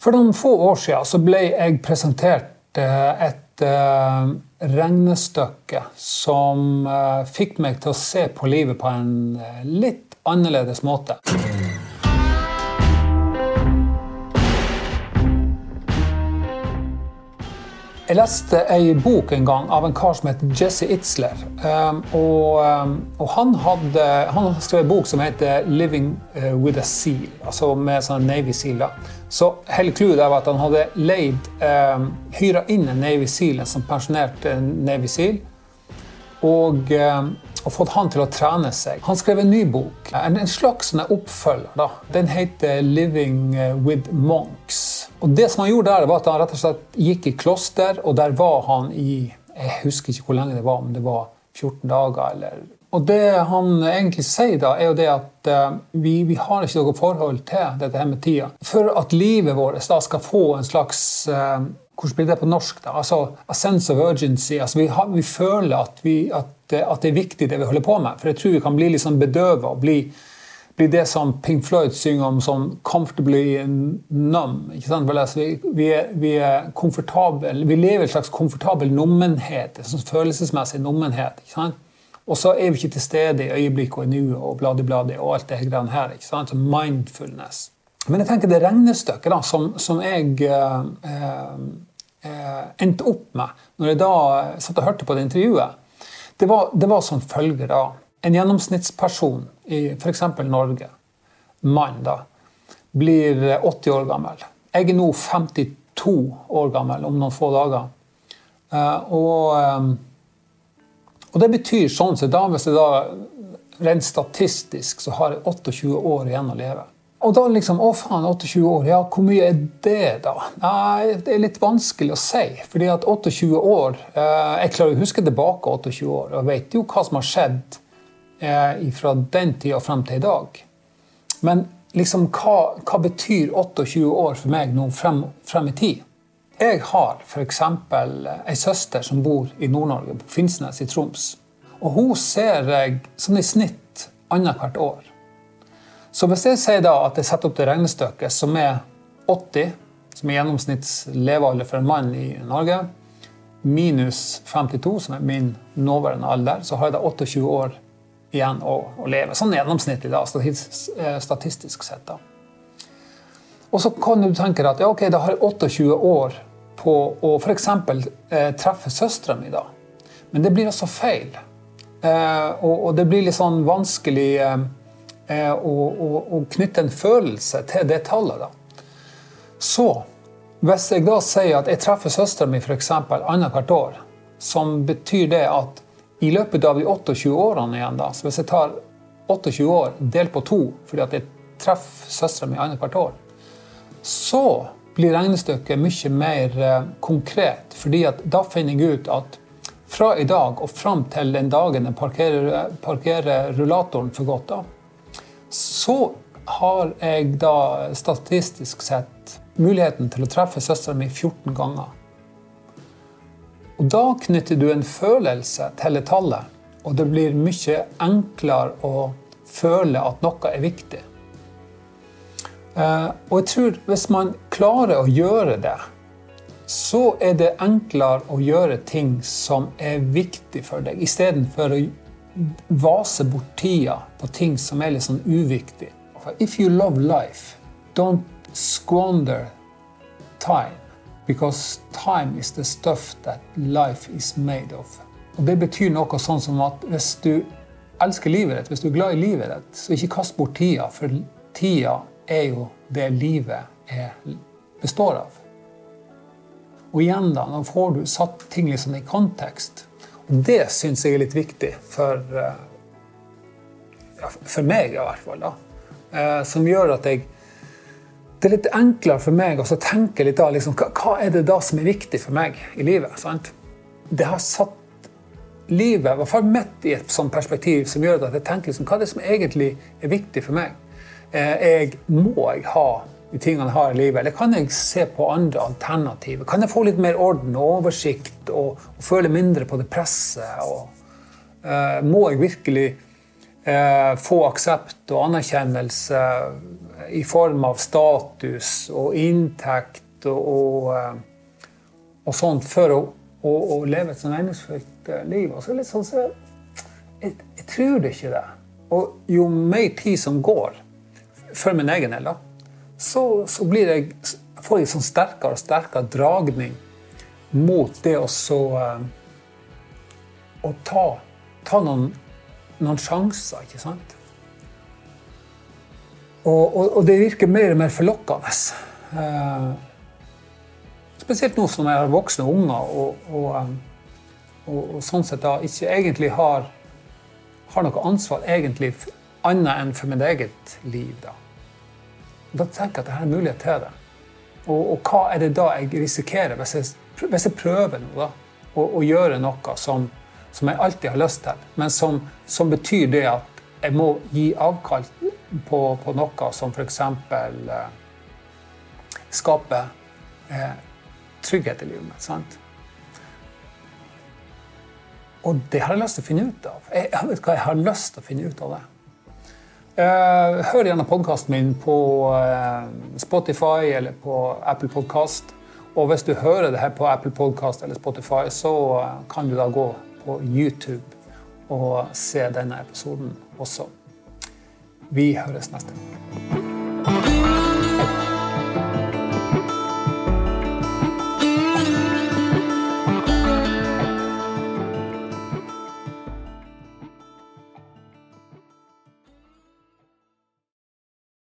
For noen få år siden så ble jeg presentert eh, et uh, regnestykke som uh, fikk meg til å se på livet på en litt annerledes måte. Jeg leste ei bok en gang av en kar som heter Jesse Itzler. Um, og, um, og, han hadde han skrevet en bok som heter 'Living uh, with a Seal', altså med sånn Navy Seal. Så hele clouet var at han hadde leid, um, hyra inn en Navy Seal, en sånn pensjonert Navy Seal. Og um, og fått han til å trene seg. Han skrev en ny bok, en, slags oppfølger. da. Den heter 'Living eh, with Monks'. Og det som Han gjorde der, var at han rett og slett gikk i kloster, og der var han i Jeg husker ikke hvor lenge det var, om det var 14 dager eller og det han egentlig sier, da, er jo det at uh, vi, vi, har ikke noe forhold til dette her med tida. For at livet vårt da skal få en slags uh, Hvordan blir det på norsk? da? Altså, A sense of urgency. Altså, vi, har, vi føler at, vi, at at, det er viktig, det vi holder på med. For jeg tror vi kan bli litt sånn bedøva og bli, bli, det som Pink Floyd synger om som 'comfortably numb'. ikke sant? Altså, vi, vi, er, vi er komfortable, vi lever i en slags komfortabel nummenhet, en sånn følelsesmessig nummenhet. ikke sant? Og så er vi ikke til stede i øyeblikket og nuet og bladi-bladi og alt det her. ikke sant? Så mindfulness. Men jeg tenker det regnestykket da, som, som jeg eh, eh, endte opp med når jeg da satt og hørte på det intervjuet, det var, det var som følger da. En gjennomsnittsperson i f.eks. Norge, mann, da, blir 80 år gammel. Jeg er nå 52 år gammel om noen få dager. Uh, og, um, og, det betyr sånn sett da, hvis jeg da rent statistisk så har jeg 28 år igjen å leve. Og da liksom Å, faen, 28 år. Ja, hvor mye er det, da? Nei, det er litt vanskelig å si. fordi at 28 år eh, Jeg klarer å huske tilbake 28 år og vet jo hva som har skjedd eh, fra den tida frem til i dag. Men liksom, hva, hva betyr 28 år for meg nå frem, frem i tid? Jeg har f.eks. ei søster som bor i Nord-Norge, på Finnsnes i Troms. Og hun ser jeg sånn i snitt annethvert år. Så hvis jeg sier da at jeg setter opp det regnestykket som er 80, som er gjennomsnitts levealder for en mann i Norge, minus 52, som er min nåværende alder, så har jeg da 28 år igjen å, å leve. Sånn gjennomsnittlig, da, eh, statistisk sett. da. Og så kan du tenke deg at ja, ok, da har jeg 28 år på å f.eks. Eh, treffe søstera mi. da. Men det blir altså feil. Eh, og, og, det blir litt sånn vanskelig eh, og, og, og, knytte en følelse til det tallet. Da. Så hvis jeg da sier at jeg treffer søstera mi f.eks. annethvert år, som betyr det at i løpet av de 28 årene igjen, da, så hvis jeg tar 28 år delt på to fordi at jeg treffer søstera mi annethvert år, så blir regnestykket mye mer eh, konkret. fordi at da finner jeg ut at fra i dag og fram til den dagen jeg parkerer, parkerer rullatoren for godt, da, så har jeg da statistisk sett muligheten til å treffe søstera mi 14 ganger. Og Da knytter du en følelse til det tallet, og det blir mye enklere å føle at noe er viktig. Eh, og jeg tror hvis man klarer å gjøre det, så er det enklere å gjøre ting som er viktig for deg, istedenfor å vase bort tida på ting som er litt sånn uviktig. If you love life, don't squander time. Because time is the stuff that life is made of. Og Det betyr noe sånn som at hvis du elsker livet ditt, hvis du er glad i livet ditt, så ikke kast bort tida, for tida er jo det livet er, består av. Og igjen, da, nå får du satt ting liksom i kontekst. Det syns jeg er litt viktig for, eh, for meg, i hvert fall. da. Eh, som gjør at jeg Det er litt enklere for meg å tenke litt da, liksom, hva, er det da som er viktig for meg i livet? Sant? Det har satt livet, i hvert fall mitt, i et sånt perspektiv som gjør at jeg tenker liksom, hva er det som egentlig er viktig for meg. Eh, jeg, må jeg ha de tingene jeg har i livet? Eller kan jeg se på andre alternativer? Kan jeg få litt mer orden og oversikt og, og føle mindre på det presset? Og, uh, må jeg virkelig uh, få aksept og anerkjennelse i form av status og inntekt og, og, eh, og sånt for å, leve et så meningsfullt eh, liv. Og så litt sånn, så jeg, jeg tror det ikke det. Og jo mer tid som går, for min egen del, så, så jeg, får jeg sånn sterkere og sterkere dragning mot det å så uh, Å ta, ta noen, noen, sjanser, ikke sant? Og, og, og, det virker mer og mer forlokkende. Uh, spesielt nå som jeg har voksne unger og, um, og, sånn sett da ikke egentlig har har noe ansvar egentlig annet enn for mitt eget liv. Da, da tenker jeg at det her er mulighet til det. Og, og, hva er det da jeg risikerer hvis jeg, hvis jeg prøver noe? da, å, gjøre noe som, som, jeg alltid har lyst til, men som, som, betyr det at jeg må gi avkall på, på noe som f.eks. Eh, skaper eh, trygghet i livet mitt. sant? Og det har jeg lyst til å finne ut av. Jeg, hva, jeg har lyst til å finne ut av det. Uh, hør gjerne podkasten min på uh, Spotify eller på Apple Podcast. Og hvis du hører det her på Apple Podcast eller Spotify, så uh, kan du da gå på YouTube og se denne episoden også. Vi høres neste gang.